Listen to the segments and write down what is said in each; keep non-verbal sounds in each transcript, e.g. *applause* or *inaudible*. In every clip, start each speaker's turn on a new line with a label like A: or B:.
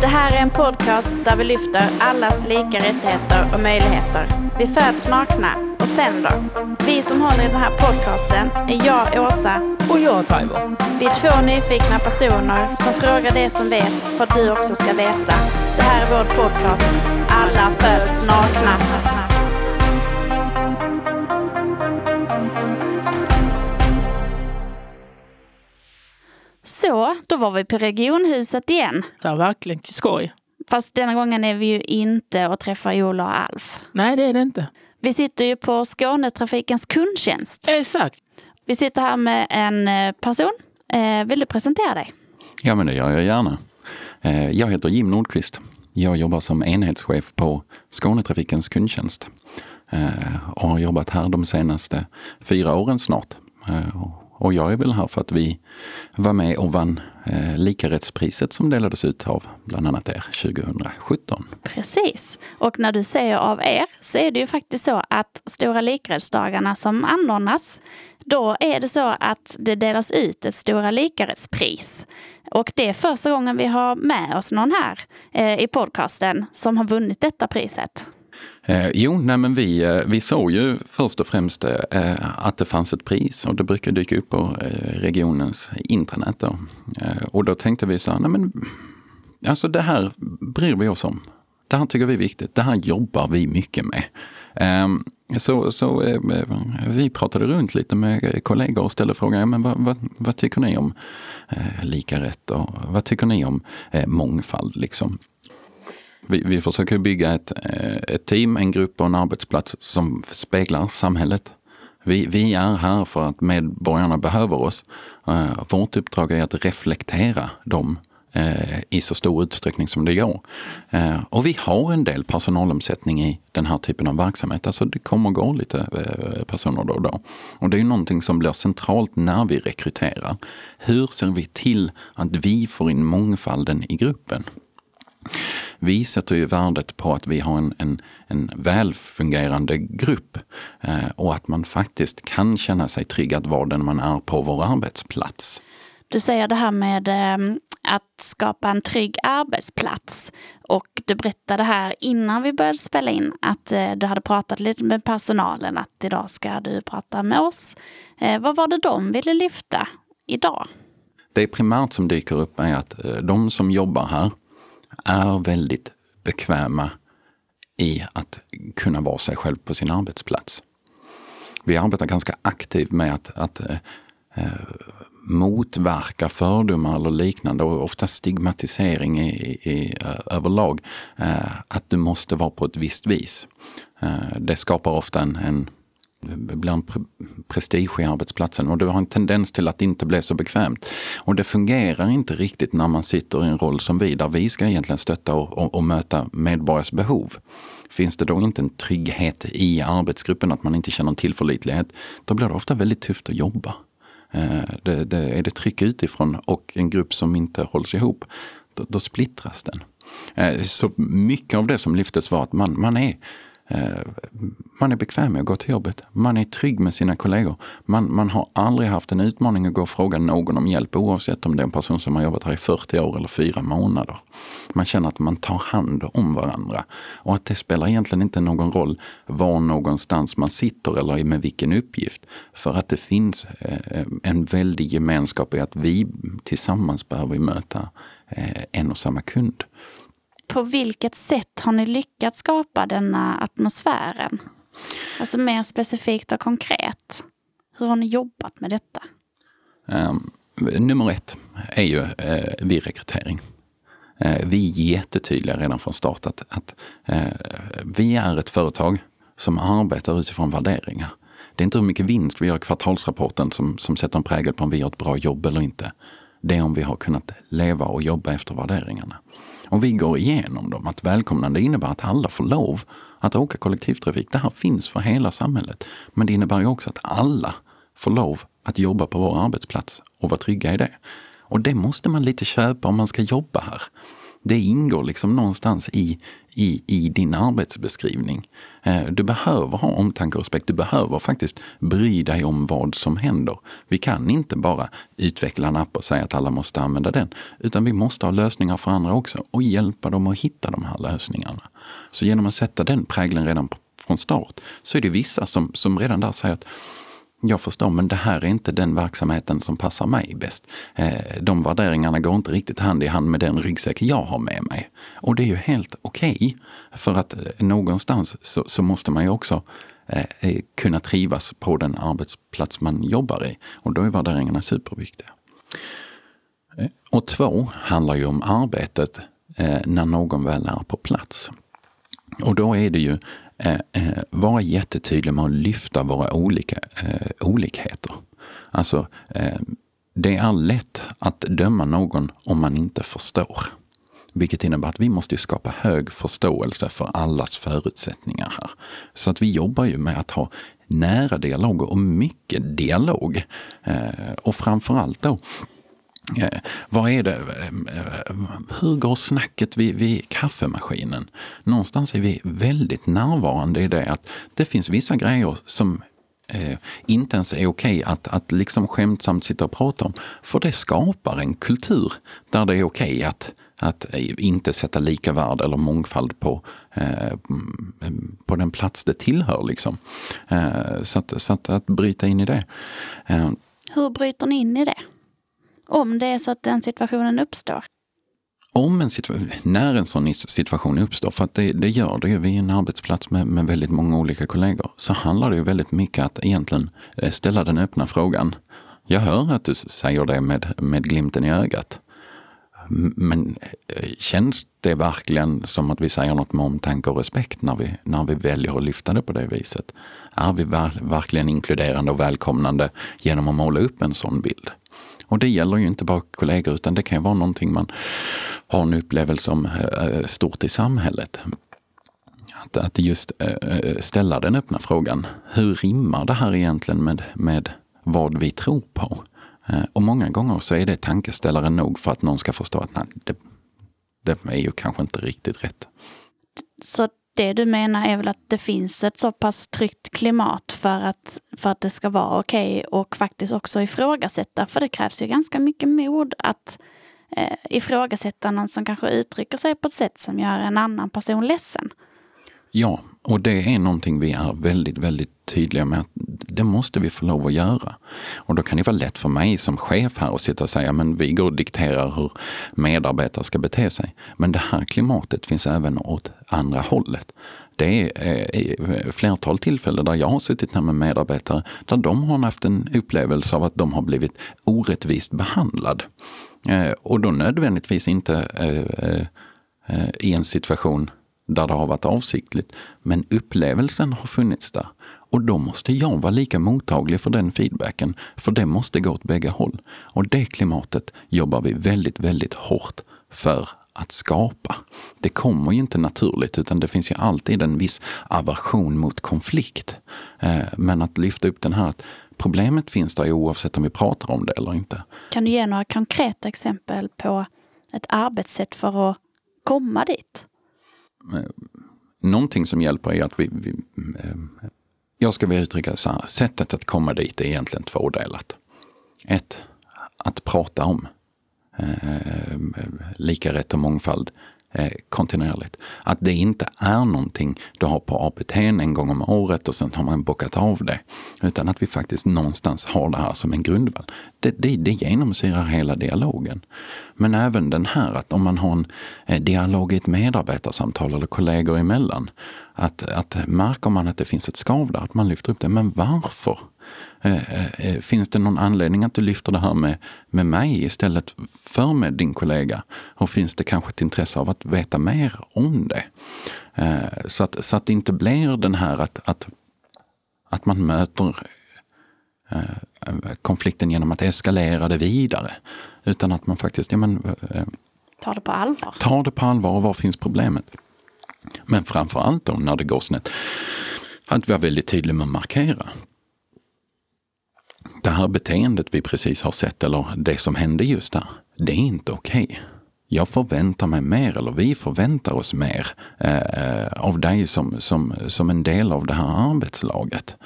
A: Det här är en podcast där vi lyfter allas lika rättigheter och möjligheter. Vi föds nakna och sen då? Vi som håller i den här podcasten är jag, Åsa.
B: Och jag, Taimo.
A: Vi är två nyfikna personer som frågar det som vet för att du också ska veta. Det här är vår podcast. Alla föds nakna. Så, då var vi på regionhuset igen.
B: Det är verkligen till skoj.
A: Fast denna gången är vi ju inte och träffar Ola och Alf.
B: Nej, det är det inte.
A: Vi sitter ju på Skånetrafikens kundtjänst.
B: Exakt.
A: Vi sitter här med en eh, person. Eh, vill du presentera dig?
C: Ja, men det gör jag gärna. Eh, Jag heter Jim Nordqvist. Jag jobbar som enhetschef på Skånetrafikens kundtjänst och har jobbat här de senaste fyra åren snart. Och jag är väl här för att vi var med och vann eh, likarättspriset som delades ut av bland annat er 2017.
A: Precis. Och när du säger av er så är det ju faktiskt så att Stora likarättsdagarna som anordnas, då är det så att det delas ut ett Stora likarättspris. Och det är första gången vi har med oss någon här eh, i podcasten som har vunnit detta priset.
C: Eh, jo, nej men vi, eh, vi såg ju först och främst eh, eh, att det fanns ett pris och det brukar dyka upp på eh, regionens intranät. Då. Eh, och då tänkte vi så här, nej men alltså det här bryr vi oss om. Det här tycker vi är viktigt. Det här jobbar vi mycket med. Ehm, så så eh, vi pratade runt lite med kollegor och ställde frågan, ja, men vad, vad, vad tycker ni om eh, lika rätt och vad tycker ni om eh, mångfald? Liksom? Vi, vi försöker bygga ett, eh, ett team, en grupp och en arbetsplats som speglar samhället. Vi, vi är här för att medborgarna behöver oss. Eh, vårt uppdrag är att reflektera dem eh, i så stor utsträckning som det går. Och vi har en del personalomsättning i den här typen av verksamhet. Alltså det kommer och går lite personer då och då. Och det är ju någonting som blir centralt när vi rekryterar. Hur ser vi till att vi får in mångfalden i gruppen? Vi sätter ju värdet på att vi har en, en, en välfungerande grupp eh, och att man faktiskt kan känna sig trygg att vara den man är på vår arbetsplats.
A: Du säger det här med eh, att skapa en trygg arbetsplats. Och du berättade här innan vi började spela in att eh, du hade pratat lite med personalen att idag ska du prata med oss. Eh, vad var det de ville lyfta idag?
C: Det primärt som dyker upp är att de som jobbar här är väldigt bekväma i att kunna vara sig själv på sin arbetsplats. Vi arbetar ganska aktivt med att, att eh, eh motverka fördomar eller liknande och ofta stigmatisering i, i, eh, överlag. Eh, att du måste vara på ett visst vis. Eh, det skapar ofta en, en ibland pre prestige i arbetsplatsen och det har en tendens till att det inte blir så bekvämt. Och det fungerar inte riktigt när man sitter i en roll som vi, där vi ska egentligen stötta och, och, och möta medborgares behov. Finns det då inte en trygghet i arbetsgruppen, att man inte känner en tillförlitlighet, då blir det ofta väldigt tufft att jobba. Eh, det, det, är det tryck utifrån och en grupp som inte hålls ihop, då, då splittras den. Eh, så mycket av det som lyftes var att man, man är Eh, man är bekväm med att gå till jobbet. Man är trygg med sina kollegor. Man, man har aldrig haft en utmaning att gå och fråga någon om hjälp oavsett om det är en person som har jobbat här i 40 år eller fyra månader. Man känner att man tar hand om varandra och att det spelar egentligen inte någon roll var någonstans man sitter eller med vilken uppgift. För att det finns eh, en väldig gemenskap i att vi tillsammans behöver möta eh, en och samma kund
A: på vilket sätt har ni lyckats skapa denna atmosfären? Alltså mer specifikt och konkret. Hur har ni jobbat med detta?
C: Um, nummer ett är ju uh, vid rekrytering. Uh, vi är jättetydliga redan från start att, att uh, vi är ett företag som arbetar utifrån värderingar. Det är inte hur mycket vinst vi gör i kvartalsrapporten som, som sätter en prägel på om vi gör ett bra jobb eller inte. Det är om vi har kunnat leva och jobba efter värderingarna. Och vi går igenom dem. Att välkomnande innebär att alla får lov att åka kollektivtrafik. Det här finns för hela samhället. Men det innebär ju också att alla får lov att jobba på vår arbetsplats och vara trygga i det. Och det måste man lite köpa om man ska jobba här. Det ingår liksom någonstans i, i, i din arbetsbeskrivning. Eh, du behöver ha omtanke och respekt. Du behöver faktiskt bry dig om vad som händer. Vi kan inte bara utveckla en app och säga att alla måste använda den. Utan vi måste ha lösningar för andra också och hjälpa dem att hitta de här lösningarna. Så genom att sätta den prägeln redan från start så är det vissa som, som redan där säger att jag förstår, men det här är inte den verksamheten som passar mig bäst. Eh, de värderingarna går inte riktigt hand i hand med den ryggsäck jag har med mig. Och det är ju helt okej. Okay, för att eh, någonstans så, så måste man ju också eh, eh, kunna trivas på den arbetsplats man jobbar i. Och då är värderingarna superviktiga. Och två handlar ju om arbetet när någon väl är på plats. Och då är det ju Eh, eh, vara jättetydlig med att lyfta våra olika eh, olikheter. Alltså, eh, det är lätt att döma någon om man inte förstår. Vilket innebär att vi måste skapa hög förståelse för allas förutsättningar här. Så att vi jobbar ju med att ha nära dialog och mycket dialog. Eh, och framförallt då Eh, vad är det? Eh, hur går snacket vid, vid, kaffemaskinen? Någonstans är vi väldigt närvarande i det att det finns vissa grejer som eh, inte ens är okej okay att, att liksom skämtsamt sitta och prata om. För det skapar en kultur där det är okej okay att, att eh, inte sätta lika värde eller mångfald på, eh, mm, på den plats det tillhör. Liksom. Eh, så att, så att, att bryta in i det.
A: Eh, Hur bryter ni in i det? Om det är så att den situationen uppstår?
C: Om en situation, när en sån situation uppstår, för att det, det gör det ju vid en arbetsplats med, med väldigt många olika kollegor, så handlar det ju väldigt mycket att egentligen eh, ställa den öppna frågan. Jag hör att du säger det med, med glimten i ögat. Men eh, känns det verkligen som att vi säger något med omtanke och respekt när vi, när vi väljer att lyfta det på det viset? Är vi verkligen inkluderande och välkomnande genom att måla upp en sån bild? Och det gäller ju inte bara kollegor utan det kan vara någonting man har en upplevelse om eh, stort i samhället. Att, att just eh, ställa den öppna frågan. Hur rimmar det här egentligen med, med vad vi tror på? Äh, och många gånger så är det tankeställare nog för att någon ska förstå att nej, det, det är ju kanske inte riktigt rätt.
A: Så det du menar är väl att det finns ett så pass tryggt klimat för att, för att det ska vara okej okay och faktiskt också ifrågasätta. För det krävs ju ganska mycket mod att eh, ifrågasätta någon som kanske uttrycker sig på ett sätt som gör en annan person ledsen.
C: Ja, och det är någonting vi är väldigt, väldigt tydliga med att det måste vi få lov att göra. Och då kan det vara lätt för mig som chef här att sitta och säga men vi går och dikterar hur medarbetare ska bete sig. Men det här klimatet finns även åt andra hållet. Det är eh, flertal tillfällen där jag har suttit här med medarbetare där de har haft en upplevelse av att de har blivit orättvist behandlad. Eh, och då nödvändigtvis inte eh, i en situation där det har varit avsiktligt. Men upplevelsen har funnits där. Och då måste jag vara lika mottaglig för den feedbacken. För det måste gå åt bägge håll. Och det klimatet jobbar vi väldigt, väldigt hårt för att skapa. Det kommer ju inte naturligt utan det finns ju alltid en viss aversion mot konflikt. Eh, men att lyfta upp den här att problemet finns där oavsett om vi pratar om det eller inte.
A: Kan du ge några konkreta exempel på ett arbetssätt för att komma dit?
C: Eh, någonting som hjälper är att vi, vi eh, jag ska vilja uttrycka det så här, sättet att komma dit är egentligen tvådelat. Ett, att prata om eh, lika rätt och mångfald eh, kontinuerligt. Att det inte är någonting du har på APT en gång om året och sen har man bockat av det. Utan att vi faktiskt någonstans har det här som en grundval. Det, det, det genomsyrar hela dialogen. Men även den här att om man har en eh, dialog i ett medarbetarsamtal eller kollegor emellan. Att, att märker man att det finns ett skav där, att man lyfter upp det. Men varför? Eh, eh, finns det någon anledning att du lyfter det här med, med mig istället för med din kollega? Och finns det kanske ett intresse av att veta mer om det? Eh, så, att, så att det inte blir den här att, att, att man möter konflikten genom att eskalera det vidare. Utan att man faktiskt ja, men,
A: tar det på allvar.
C: Tar det på allvar och var finns problemet? Men framför allt då när det går snett, att vara väldigt tydlig med att markera det här beteendet vi precis har sett eller det som hände just där, det är inte okej. Okay. jag förväntar mig mer eller vi förväntar oss mer eh, av dig som, som, som en del av det här arbetslaget.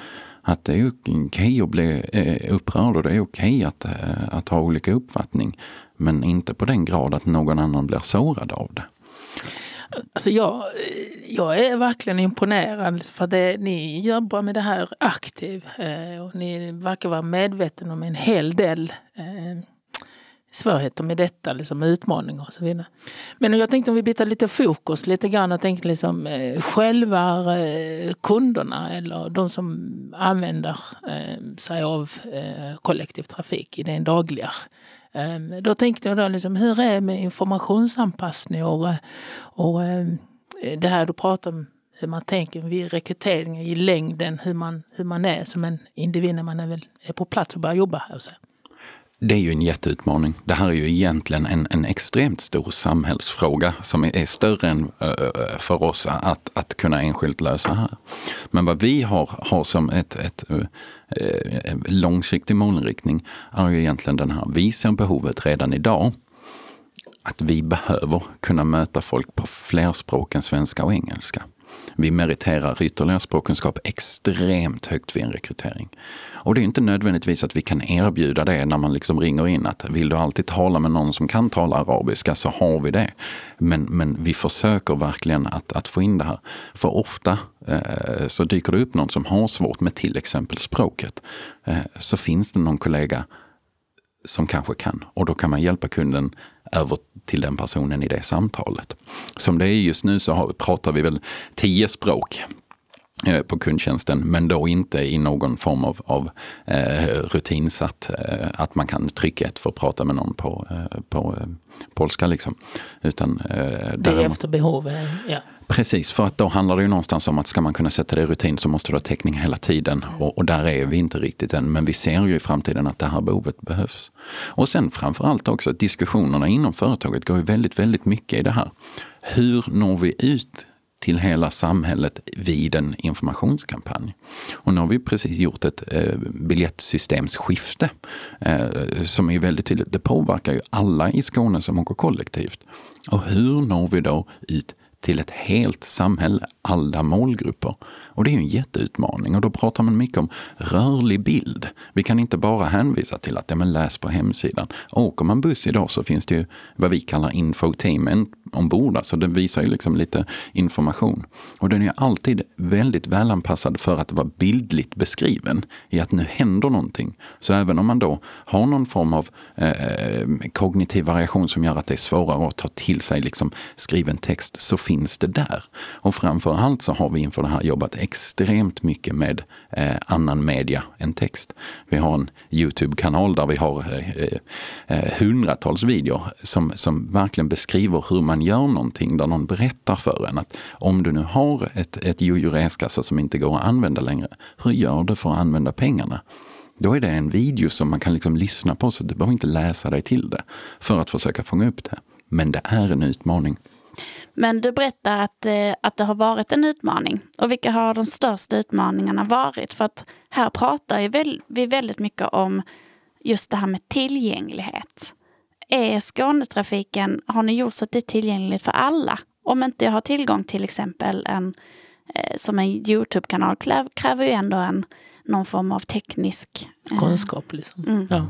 C: Att det är okej okay att bli eh, upprörd och det är okej okay att, eh, att ha olika uppfattning. Men inte på den grad att någon annan blir sårad av det.
B: Alltså jag, jag är verkligen imponerad för det, ni jobbar med det här aktivt eh, och ni verkar vara medvetna om en hel del eh, svårigheter med detta, liksom utmaningar och så vidare. Men jag tänkte om vi byter lite fokus lite grann och tänkte liksom eh, själva eh, kunderna eller de som använder eh, sig av eh, kollektivtrafik i den dagliga. Ehm, då tänkte jag då liksom, hur är det med informationsanpassning och, och ehm, det här du pratar om hur man tänker vid rekrytering i längden, hur man, hur man är som en individ när man är, väl, är på plats och börjar jobba. Och så.
C: Det är ju en jätteutmaning. Det här är ju egentligen en, en extremt stor samhällsfråga som är större än uh, för oss att, att kunna enskilt lösa här. Men vad vi har, har som ett, ett uh, långsiktig målinriktning är ju egentligen den här. Vi ser behovet redan idag att vi behöver kunna möta folk på fler språk än svenska och engelska. Vi meriterar ytterligare språkkunskap extremt högt vid en rekrytering. Och det är inte nödvändigtvis att vi kan erbjuda det när man liksom ringer in att vill du alltid tala med någon som kan tala arabiska så har vi det. Men, men vi försöker verkligen att, att få in det här. För ofta eh, så dyker det upp någon som har svårt med till exempel språket. Eh, så finns det någon kollega som kanske kan och då kan man hjälpa kunden över till den personen i det samtalet. Som det är just nu så har, pratar vi väl tio språk eh, på kundtjänsten, men då inte i någon form av, av eh, rutinsatt, eh, att man kan trycka ett för att prata med någon på, eh, på eh, polska. Liksom. Utan,
B: eh, det är efter behov? Ja.
C: Precis, för att då handlar det ju någonstans om att ska man kunna sätta det i rutin så måste du ha täckning hela tiden. Och, och, där är vi inte riktigt än, men vi ser ju i framtiden att det här behovet behövs. Och sen framförallt också att diskussionerna inom företaget går ju väldigt, väldigt mycket i det här. Hur når vi ut till hela samhället vid en informationskampanj. Och nu har vi precis gjort ett eh, biljettsystemsskifte eh, som är väldigt tydligt. Det påverkar ju alla i Skåne som åker kollektivt. Och hur når vi då ut till ett helt samhälle, alla målgrupper. Och det är ju en jätteutmaning och då pratar man mycket om rörlig bild. Vi kan inte bara hänvisa till att ja, men läs på hemsidan. Åker man buss idag så finns det ju vad vi kallar infotainment ombord. Alltså det visar ju liksom lite information. Och den är alltid väldigt välanpassad för att vara bildligt beskriven i att nu händer någonting. Så även om man då har någon form av eh, kognitiv variation som gör att det är svårare att ta till sig liksom skriven text så finns det där. Och framför framförallt så har vi inför det här jobbat extremt mycket med eh, annan media än text. Vi har en Youtube-kanal där vi har eh, eh, hundratals videor som, som verkligen beskriver hur man gör någonting, där någon berättar för en att om du nu har ett, ett jojo reskassa som inte går att använda längre, hur gör du för att använda pengarna? Då är det en video som man kan liksom lyssna på, så du behöver inte läsa dig till det för att försöka fånga upp det. Men det är en utmaning.
A: Men du berättar att, eh, att det har varit en utmaning. Och vilka har de största utmaningarna varit? För att här pratar vi väldigt mycket om just det här med tillgänglighet. Är Skånetrafiken, har ni gjort så att det är tillgängligt för alla? Om inte jag har tillgång till exempel en, eh, som en Youtube-kanal kräver ju ändå en, någon form av teknisk
B: eh, kunskap. Liksom. Mm. Ja.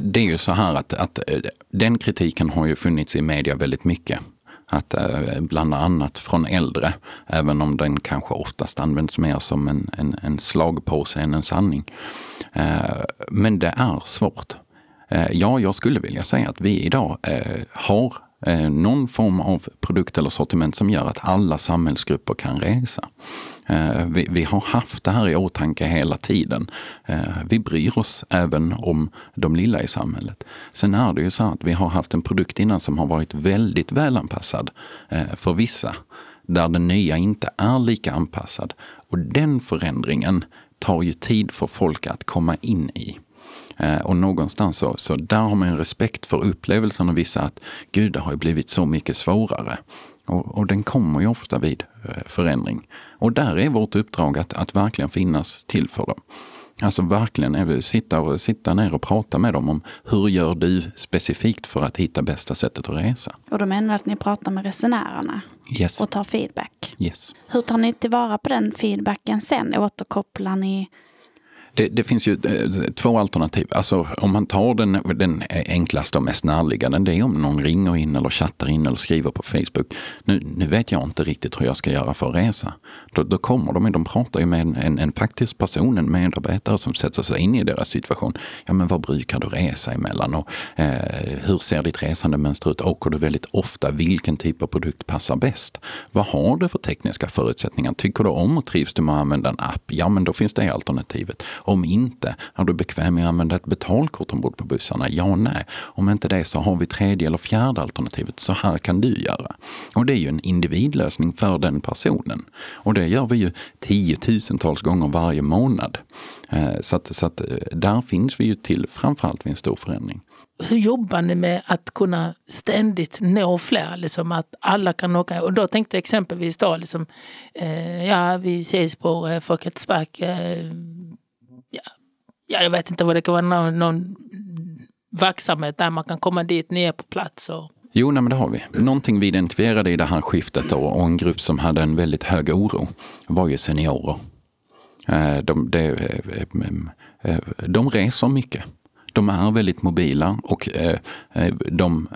C: Det är ju så här att, att den kritiken har ju funnits i media väldigt mycket att eh, bland annat från äldre, även om den kanske oftast används mer som en, en, en slagpåse än en sanning. Eh, men det är svårt. Eh, ja, jag skulle vilja säga att vi idag har Eh, någon form av produkt eller sortiment som gör att alla samhällsgrupper kan resa. Eh, vi, vi, har haft det här i åtanke hela tiden. Eh, vi bryr oss även om de lilla i samhället. Sen är det ju så att vi har haft en produkt innan som har varit väldigt välanpassad eh, för vissa. Där den nya inte är lika anpassad. Och den förändringen tar ju tid för folk att komma in i. Och någonstans så, så där har man en respekt för upplevelsen av vissa att gud, det har ju blivit så mycket svårare. Och, och, den kommer ju ofta vid eh, förändring. Och där är vårt uppdrag att, att verkligen finnas till för dem. Alltså verkligen sitta, och, sitta ner och prata med dem om hur gör du specifikt för att hitta bästa sättet att resa.
A: Och då menar du att ni pratar med resenärerna
C: Yes.
A: och tar feedback?
C: yes.
A: Hur tar ni tillvara på den feedbacken sen? Återkopplar ni?
C: Det, det finns ju eh, två alternativ. Alltså, om man tar den, den enklaste och mest närliggande, det är om någon ringer in eller chattar in eller skriver på Facebook. Nu, nu vet jag inte riktigt hur jag ska göra för att resa. Då, då kommer de, de pratar ju med en, en, en faktisk person, en medarbetare som sätter sig in i deras situation. Ja, men vad brukar du resa emellan? Och, eh, hur ser ditt resandemönster ut? Åker du väldigt ofta? Vilken typ av produkt passar bäst? Vad har du för tekniska förutsättningar? Tycker du om och trivs du med att använda en app? Ja, men då finns det alternativet. Om inte, är du bekväm med att använda ett betalkort ombord på bussarna? Ja, nej. Om inte det så har vi tredje eller fjärde alternativet. Så här kan du göra. Och det är ju en individlösning för den personen. Och det gör vi ju tiotusentals gånger varje månad. Eh, så att, så att eh, där finns vi ju till framförallt vid en stor förändring.
B: Hur jobbar ni med att kunna ständigt nå fler? Liksom att alla kan åka. Och då tänkte jag exempelvis då, liksom, eh, ja vi ses på eh, Folkets Park. Eh, ja, jag vet inte vad det kan vara, någon, någon verksamhet där man kan komma dit, ni är på plats. Och,
C: Jo, nej, men det har vi. Någonting vi identifierade i det här skiftet och, och en grupp som hade en väldigt hög oro var ju seniorer. Eh, de, De, eh, eh, de reser mycket. De är väldigt mobila och de,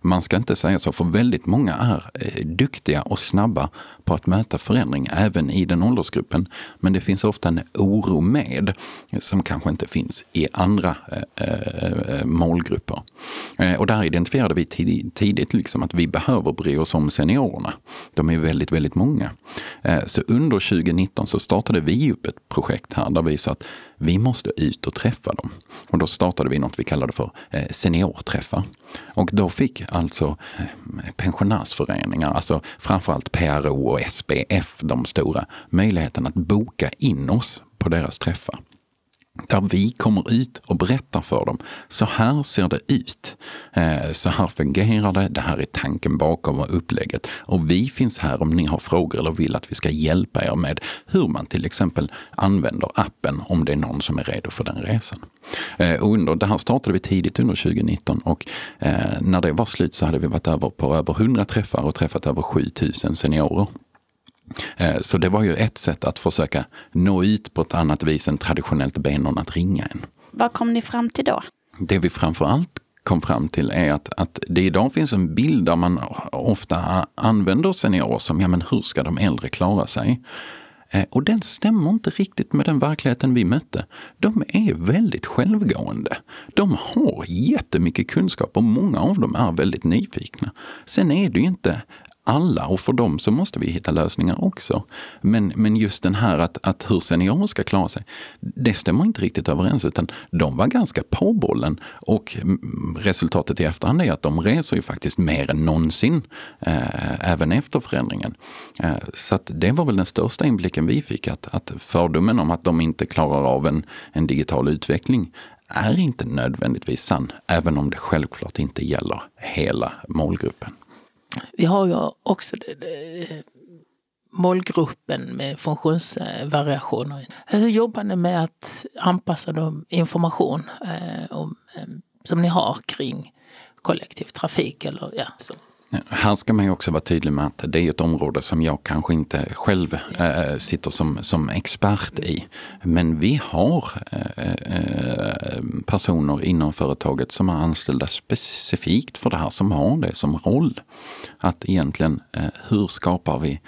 C: man ska inte säga så, för väldigt många är eh, duktiga och snabba på att möta förändring även i den åldersgruppen. Men det finns ofta en oro med som kanske inte finns i andra eh, eh målgrupper. Eh, och där identifierade vi tidigt liksom att vi behöver bry oss om seniorerna. De är väldigt, väldigt många. Eh, så under 2019 så startade vi upp ett projekt här där vi sa att vi måste ut och träffa dem. Och då startade vi något vi kallade för eh, seniorträffar. Och då fick alltså eh, pensionärsföreningar, alltså framförallt PRO och SPF, de stora, möjligheten att boka in oss på deras träffar. Där vi kommer ut och berättar för dem. Så här ser det ut. Eh, så här fungerar det. Det här är tanken bakom och upplägget. Och vi finns här om ni har frågor eller vill att vi ska hjälpa er med hur man till exempel använder appen om det är någon som är redo för den resan. Eh, och under, det här startade vi tidigt under 2019 och eh, när det var slut så hade vi varit över på över 100 träffar och träffat över 7000 seniorer. Eh, Så det var ju ett sätt att försöka nå ut på ett annat vis än traditionellt be någon att ringa en.
A: Vad kom ni fram till då?
C: Det vi framför allt kom fram till är att, att det idag finns en bild där man ofta använder seniorer som, ja men hur ska de äldre klara sig? Eh, Och den stämmer inte riktigt med den verkligheten vi mötte. De är väldigt självgående. De har jättemycket kunskap och många av dem är väldigt nyfikna. Sen är det ju inte alla och för dem så måste vi hitta lösningar också. Men, men just den här att, att hur seniorer ska klara sig, det stämmer inte riktigt överens utan de var ganska på bollen och mm, resultatet i efterhand är att de reser ju faktiskt mer än någonsin eh, även efter förändringen. Eh, så att det var väl den största inblicken vi fick att, att fördomen om att de inte klarar av en, en digital utveckling är inte nödvändigtvis sann, även om det självklart inte gäller hela målgruppen
B: vi har ju också det, det, målgruppen med funktionsvariationer. Hur jobbar ni med att anpassa de information eh, om, eh, som ni har kring kollektivtrafik? Eller, ja, så.
C: Här ska man ju också vara tydlig med att det är ett område som jag kanske inte själv äh, sitter som, som expert i. Men vi har äh, personer inom företaget som är anställda specifikt för det här, som har det som roll. Att egentligen, äh, hur skapar vi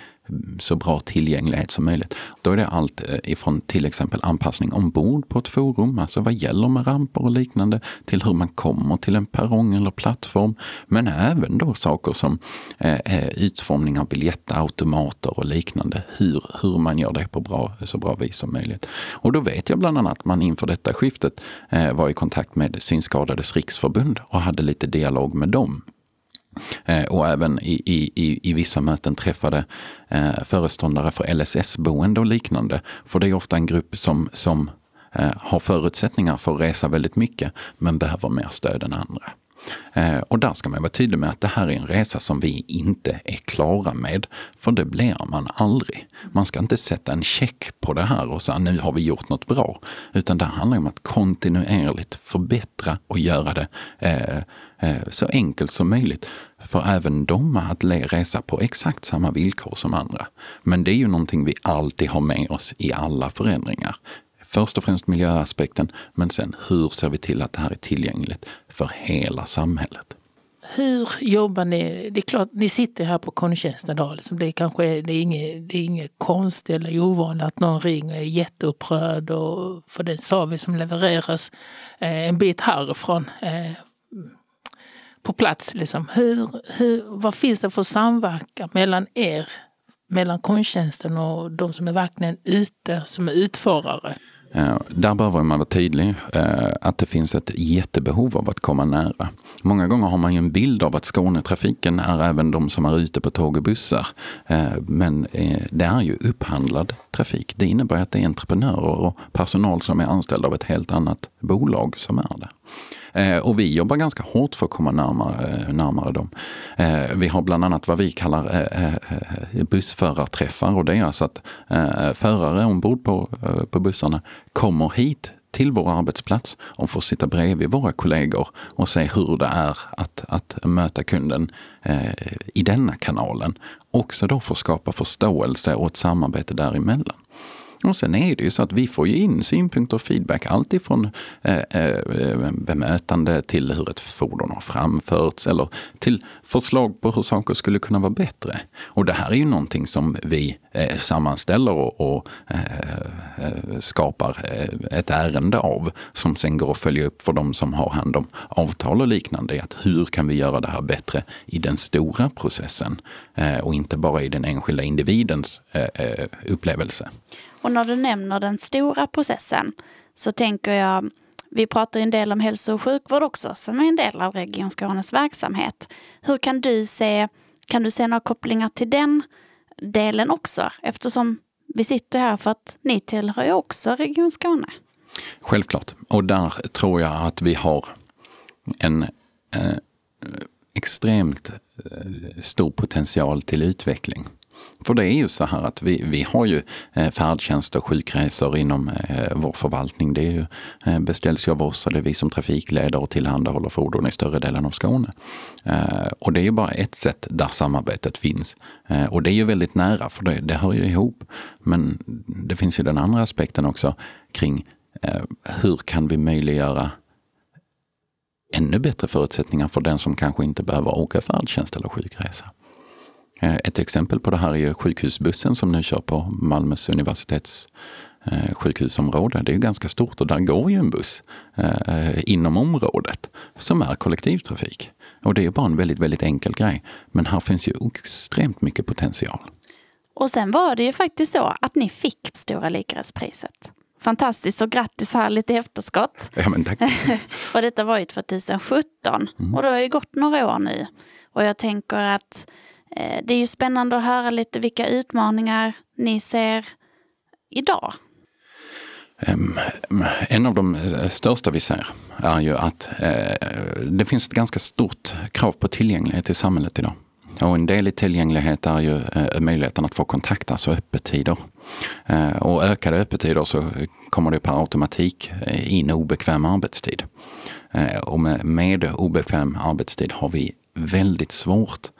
C: så bra tillgänglighet som möjligt. Då är det allt eh, ifrån till exempel anpassning ombord på ett forum, alltså vad gäller med ramper och liknande, till hur man kommer till en perrong eller plattform. Men även då saker som eh, eh utformning av biljettautomater och liknande. Hur, hur man gör det på bra, så bra vis som möjligt. Och då vet jag bland annat att man inför detta skiftet eh, var i kontakt med Synskadades riksförbund och hade lite dialog med dem. Eh, och även i, i, i, i vissa möten träffade eh, föreståndare för LSS-boende och liknande. För det är ofta en grupp som, som eh, har förutsättningar för att resa väldigt mycket men behöver mer stöd än andra. Eh, och där ska man vara tydlig med att det här är en resa som vi inte är klara med. För det blir man aldrig. Man ska inte sätta en check på det här och säga nu har vi gjort något bra. Utan det handlar om att kontinuerligt förbättra och göra det eh, eh, så enkelt som möjligt för även dem att resa på exakt samma villkor som andra. Men det är ju någonting vi alltid har med oss i alla förändringar. Först och främst miljöaspekten, men sen hur ser vi till att det här är tillgängligt för hela samhället?
B: Hur jobbar ni? Det är klart, ni sitter här på kundtjänst idag. Liksom det, är kanske, det, är inget, det är inget konstigt eller ovanligt att någon ringer och är jätteupprörd och för den service som levereras eh, en bit härifrån. Eh, på plats. Liksom. Hur, hur, vad finns det för samverkan mellan er, mellan kundtjänsten och de som är verkligen ute, som är utförare?
C: Eh, där behöver man vara tydlig eh, att det finns ett jättebehov av att komma nära. Många gånger har man ju en bild av att Skånetrafiken är även de som är ute på tåg och bussar. Eh, men det är ju upphandlad trafik. Det innebär att det är entreprenörer och personal som är anställda av ett helt annat bolag som är där. Eh, och vi jobbar ganska hårt för att komma närmare, närmare dem. Eh, vi har bland annat vad vi kallar eh, eh bussförarträffar och det är alltså att eh, förare ombord på, eh, på bussarna kommer hit till vår arbetsplats och får sitta bredvid våra kollegor och se hur det är att, att möta kunden eh, i denna kanalen. Också då för att skapa förståelse och ett samarbete däremellan. Och sen är det ju så att vi får ju in synpunkter och feedback alltifrån eh, eh, bemötande till hur ett fordon har framförts eller till förslag på hur saker skulle kunna vara bättre. Och det här är ju någonting som vi eh, sammanställer och, och eh, eh skapar eh, ett ärende av som sen går att följa upp för de som har hand om avtal och liknande. Att hur kan vi göra det här bättre i den stora processen och inte bara i den enskilda individens upplevelse.
A: Och när du nämner den stora processen så tänker jag, vi pratar en del om hälso och sjukvård också som är en del av Region Skånes verksamhet. Hur kan du se, kan du se några kopplingar till den delen också? Eftersom vi sitter här för att ni tillhör ju också Region Skåne.
C: Självklart. Och där tror jag att vi har en eh, extremt eh, stor potential till utveckling. För det är ju så här att vi, vi har ju eh, färdtjänst och sjukresor inom eh, vår förvaltning. Det är ju, eh, beställs ju av oss och det är vi som trafikledare och tillhandahåller fordon i större delen av Skåne. Och det är ju bara ett sätt där samarbetet finns. Och det är ju väldigt nära för det, det hör ju ihop. Men det finns ju den andra aspekten också kring hur kan vi möjliggöra ännu bättre förutsättningar för den som kanske inte behöver åka färdtjänst eller sjukresa. Eh, ett exempel på det här är ju sjukhusbussen som nu kör på Malmös universitets eh, sjukhusområde. Det är ju ganska stort och där går ju en buss eh, inom området som är kollektivtrafik. Och det är bara en väldigt, väldigt enkel grej. Men här finns ju extremt mycket potential.
A: Och sen var det ju faktiskt så att ni fick Stora Likaretspriset. Fantastiskt och grattis här lite i efterskott.
C: Ja, men tack. *laughs*
A: och detta var ju 2017 mm. och det har ju gått några år nu. Och jag tänker att Eh, det är ju spännande att höra lite vilka utmaningar ni ser idag.
C: En av de eh, största vi ser är ju att eh, det finns ett ganska stort krav på tillgänglighet i samhället idag. Och en del i tillgänglighet är ju möjligheten att få kontakt, alltså öppettider. Och ökade öppettider så kommer det per automatik in obekväm arbetstid. Och med obekväm arbetstid har vi väldigt svårt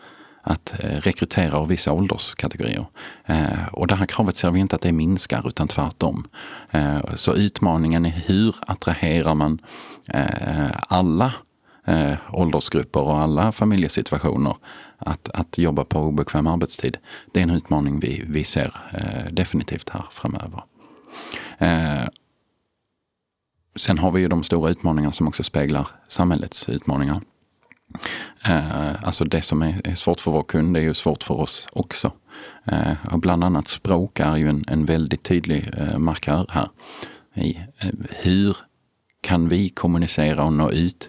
C: att eh, rekrytera av vissa ålderskategorier. Eh, och det här kravet ser vi inte att det minskar utan tvärtom. Eh, så utmaningen är hur attraherar man alla åldersgrupper och alla familjesituationer att, att jobba på obekväm arbetstid. Det är en utmaning vi, vi ser definitivt här framöver. Sen har vi ju de stora utmaningarna som också speglar samhällets utmaningar. Eh, alltså det som är svårt för vår kund är ju svårt för oss också. Eh, bland annat språk är ju en, en väldigt tydlig eh, markör här. I, eh, hur kan vi kommunicera och nå ut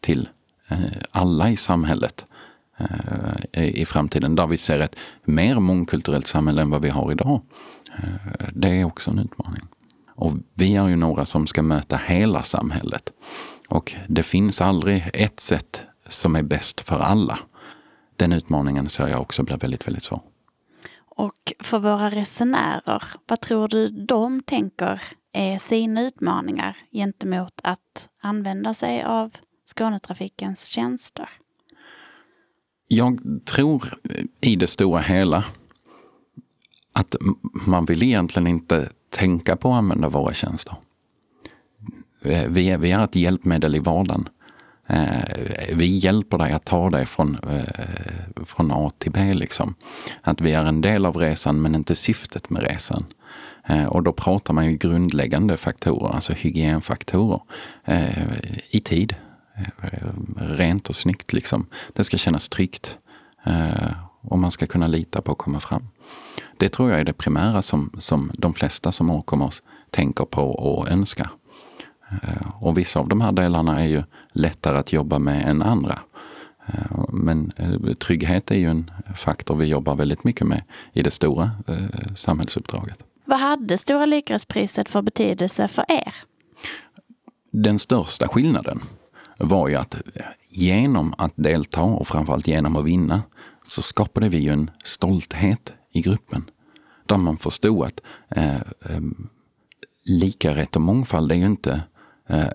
C: till eh, alla i samhället eh, i framtiden, där vi ser ett mer mångkulturellt samhälle än vad vi har idag. Det är också en utmaning. Och vi är ju några som ska möta hela samhället. Och det finns aldrig ett sätt som är bäst för alla. Den utmaningen ser jag också blir väldigt, väldigt svår.
A: Och för våra resenärer, vad tror du de tänker är sina utmaningar gentemot att använda sig av Skånetrafikens tjänster?
C: Jag tror i det stora hela att man vill egentligen inte tänka på att använda våra tjänster. Vi är, vi är ett hjälpmedel i vardagen. Eh, vi hjälper dig att ta dig från, eh, från A till B. Liksom. Att vi är en del av resan men inte syftet med resan. Eh, och då pratar man ju grundläggande faktorer, alltså hygienfaktorer i tid. Rent och snyggt liksom. Det ska kännas tryggt. Och man ska kunna lita på att komma fram. Det tror jag är det primära som, som de flesta som åker med oss tänker på och önskar. Eh, och vissa av de här delarna är ju lättare att jobba med än andra. Eh, men eh, trygghet är ju en faktor vi jobbar väldigt mycket med i det stora samhällsuppdraget.
A: Vad hade Stora Likrättspriset för betydelse för er?
C: Den största skillnaden var ju att genom att delta och framförallt genom att vinna så skapade vi ju en stolthet i gruppen. Där man förstod att eh, eh, lika rätt och mångfald är ju inte eh,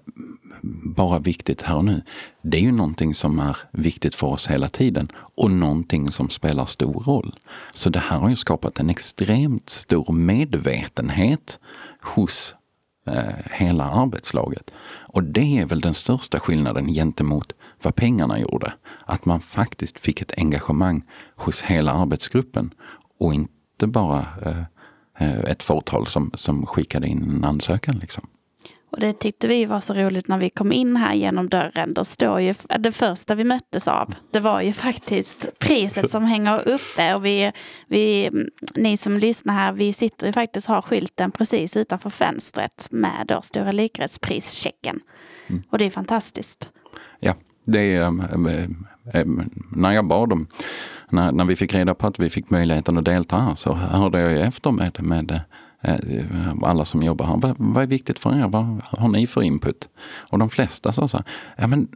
C: bara viktigt här och nu. Det är ju någonting som är viktigt för oss hela tiden och någonting som spelar stor roll. Så det här har ju skapat en extremt stor medvetenhet hos eh, hela arbetslaget. Och det är väl den största skillnaden gentemot vad pengarna gjorde. Att man faktiskt fick ett engagemang hos hela arbetsgruppen och inte bara eh, eh ett fåtal som, som skickade in en ansökan. Liksom.
A: Och det tyckte vi var så roligt när vi kom in här genom dörren. Då står ju det första vi möttes av. Det var ju faktiskt priset som hänger uppe. Och vi, vi, ni som lyssnar här, vi sitter ju faktiskt och har skylten precis utanför fönstret med då Stora likrättspris-checken. Mm. Och det är fantastiskt.
C: Ja, det är, äh, äh, när jag bad dem, när, när vi fick reda på att vi fick möjligheten att delta här så hörde jag efter med, med Eh, alla som jobbar här, vad, vad är viktigt för er? Vad har ni för input? Och de flesta sa så här, ja men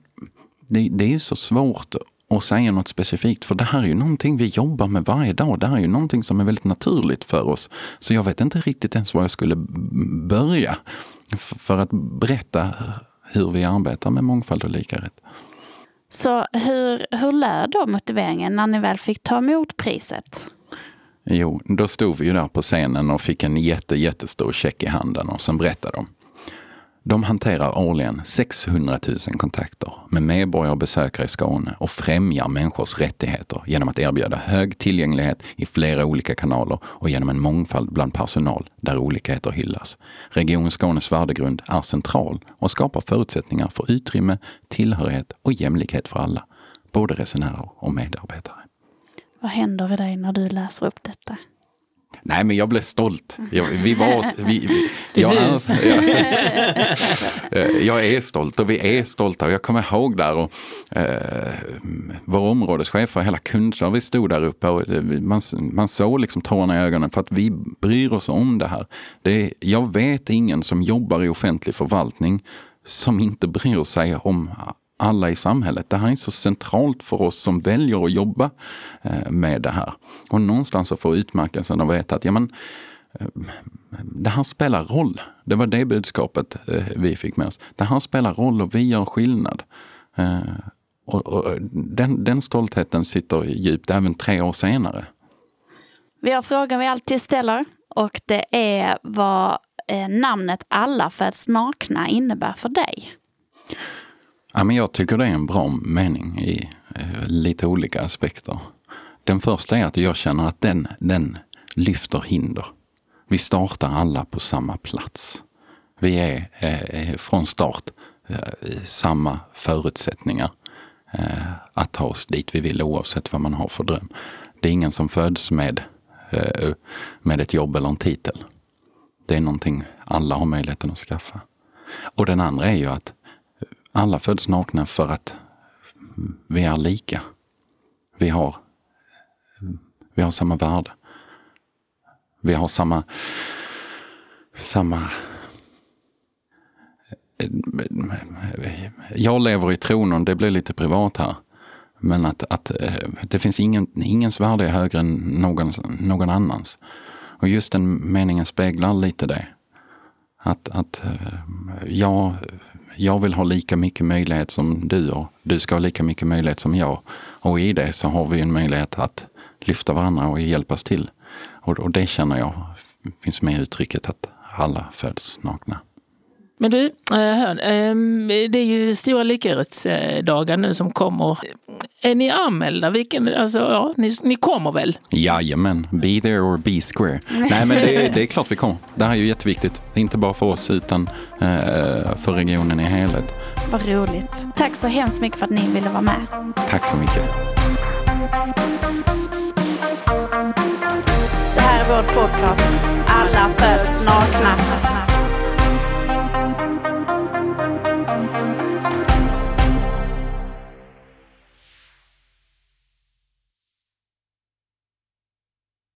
C: det, det är ju så svårt att säga något specifikt, för det här är ju någonting vi jobbar med varje dag. Det här är ju någonting som är väldigt naturligt för oss. Så jag vet inte riktigt ens var jag skulle börja för att berätta hur vi arbetar med mångfald och lika rätt.
A: Så hur, hur lär då motiveringen när ni väl fick ta emot priset?
C: Jo, då stod vi ju där på scenen och fick en jätte, jättestor check i handen och sen berättade de. De hanterar årligen 600 000 kontakter med medborgare och besökare i Skåne och främjar människors rättigheter genom att erbjuda hög tillgänglighet i flera olika kanaler och genom en mångfald bland personal där olikheter hyllas. Region Skånes värdegrund är central och skapar förutsättningar för utrymme, tillhörighet och jämlikhet för alla, både resenärer och medarbetare.
A: Vad händer i dig när du läser upp detta?
C: Nej, men jag blev stolt. Jag, vi var, vi, vi, jag, är, *laughs* jag, eh, jag, är stolt och vi är stolta. Och jag kommer ihåg där och eh, vår områdeschef och hela kundservice stod där uppe och man, man såg liksom tårarna i ögonen för att vi bryr oss om det här. Det, jag vet ingen som jobbar i offentlig förvaltning som inte bryr sig om alla i samhället. Det här är så centralt för oss som väljer att jobba eh, med det här. Och någonstans att få utmärkelsen och veta att ja, men, eh, det här spelar roll. Det var det budskapet eh, vi fick med oss. Det här spelar roll och vi gör skillnad. Och, och den, den stoltheten sitter djupt även tre år senare.
A: Vi har frågan vi alltid ställer och det är vad namnet Alla föds nakna innebär för dig.
C: Ja, men jag tycker det är en bra mening i eh, lite olika aspekter. Den första är att jag känner att den, den lyfter hinder. Vi startar alla på samma plats. Vi är eh, eh från start eh, samma förutsättningar eh, att ta oss dit vi vill oavsett vad man har för dröm. Det är ingen som föds med, eh, med ett jobb eller en titel. Det är någonting alla har möjligheten att skaffa. Och den andra är ju att alla föds nakna för att vi är lika. Vi har, vi har samma värde. Vi har samma, samma jag lever i tron, och det blir lite privat här, Men att, att eh, det finns ingen, ingens värde är högre än någon, någon annans. Och just den meningen speglar lite det. Att, att eh, jag, jag vill ha lika mycket möjlighet som du och du ska ha lika mycket möjlighet som jag. Och i det så har vi en möjlighet att lyfta varandra och hjälpas till. Och, och det känner jag finns med i uttrycket att alla föds nakna.
B: Men du, eh, hör, ehm, det är ju stora likhetsdagar nu som kommer. Är ni anmälda? Vilken, alltså, ja, ni, ni kommer väl?
C: Jajamän, be there or be square. Nej men det, det är klart vi kommer. Det här är ju jätteviktigt. Inte bara för oss utan eh, för regionen i helhet.
A: Vad roligt. Tack så hemskt mycket för att ni ville vara med.
C: Tack så mycket.
A: Det här är vår podcast Alla föds nakna.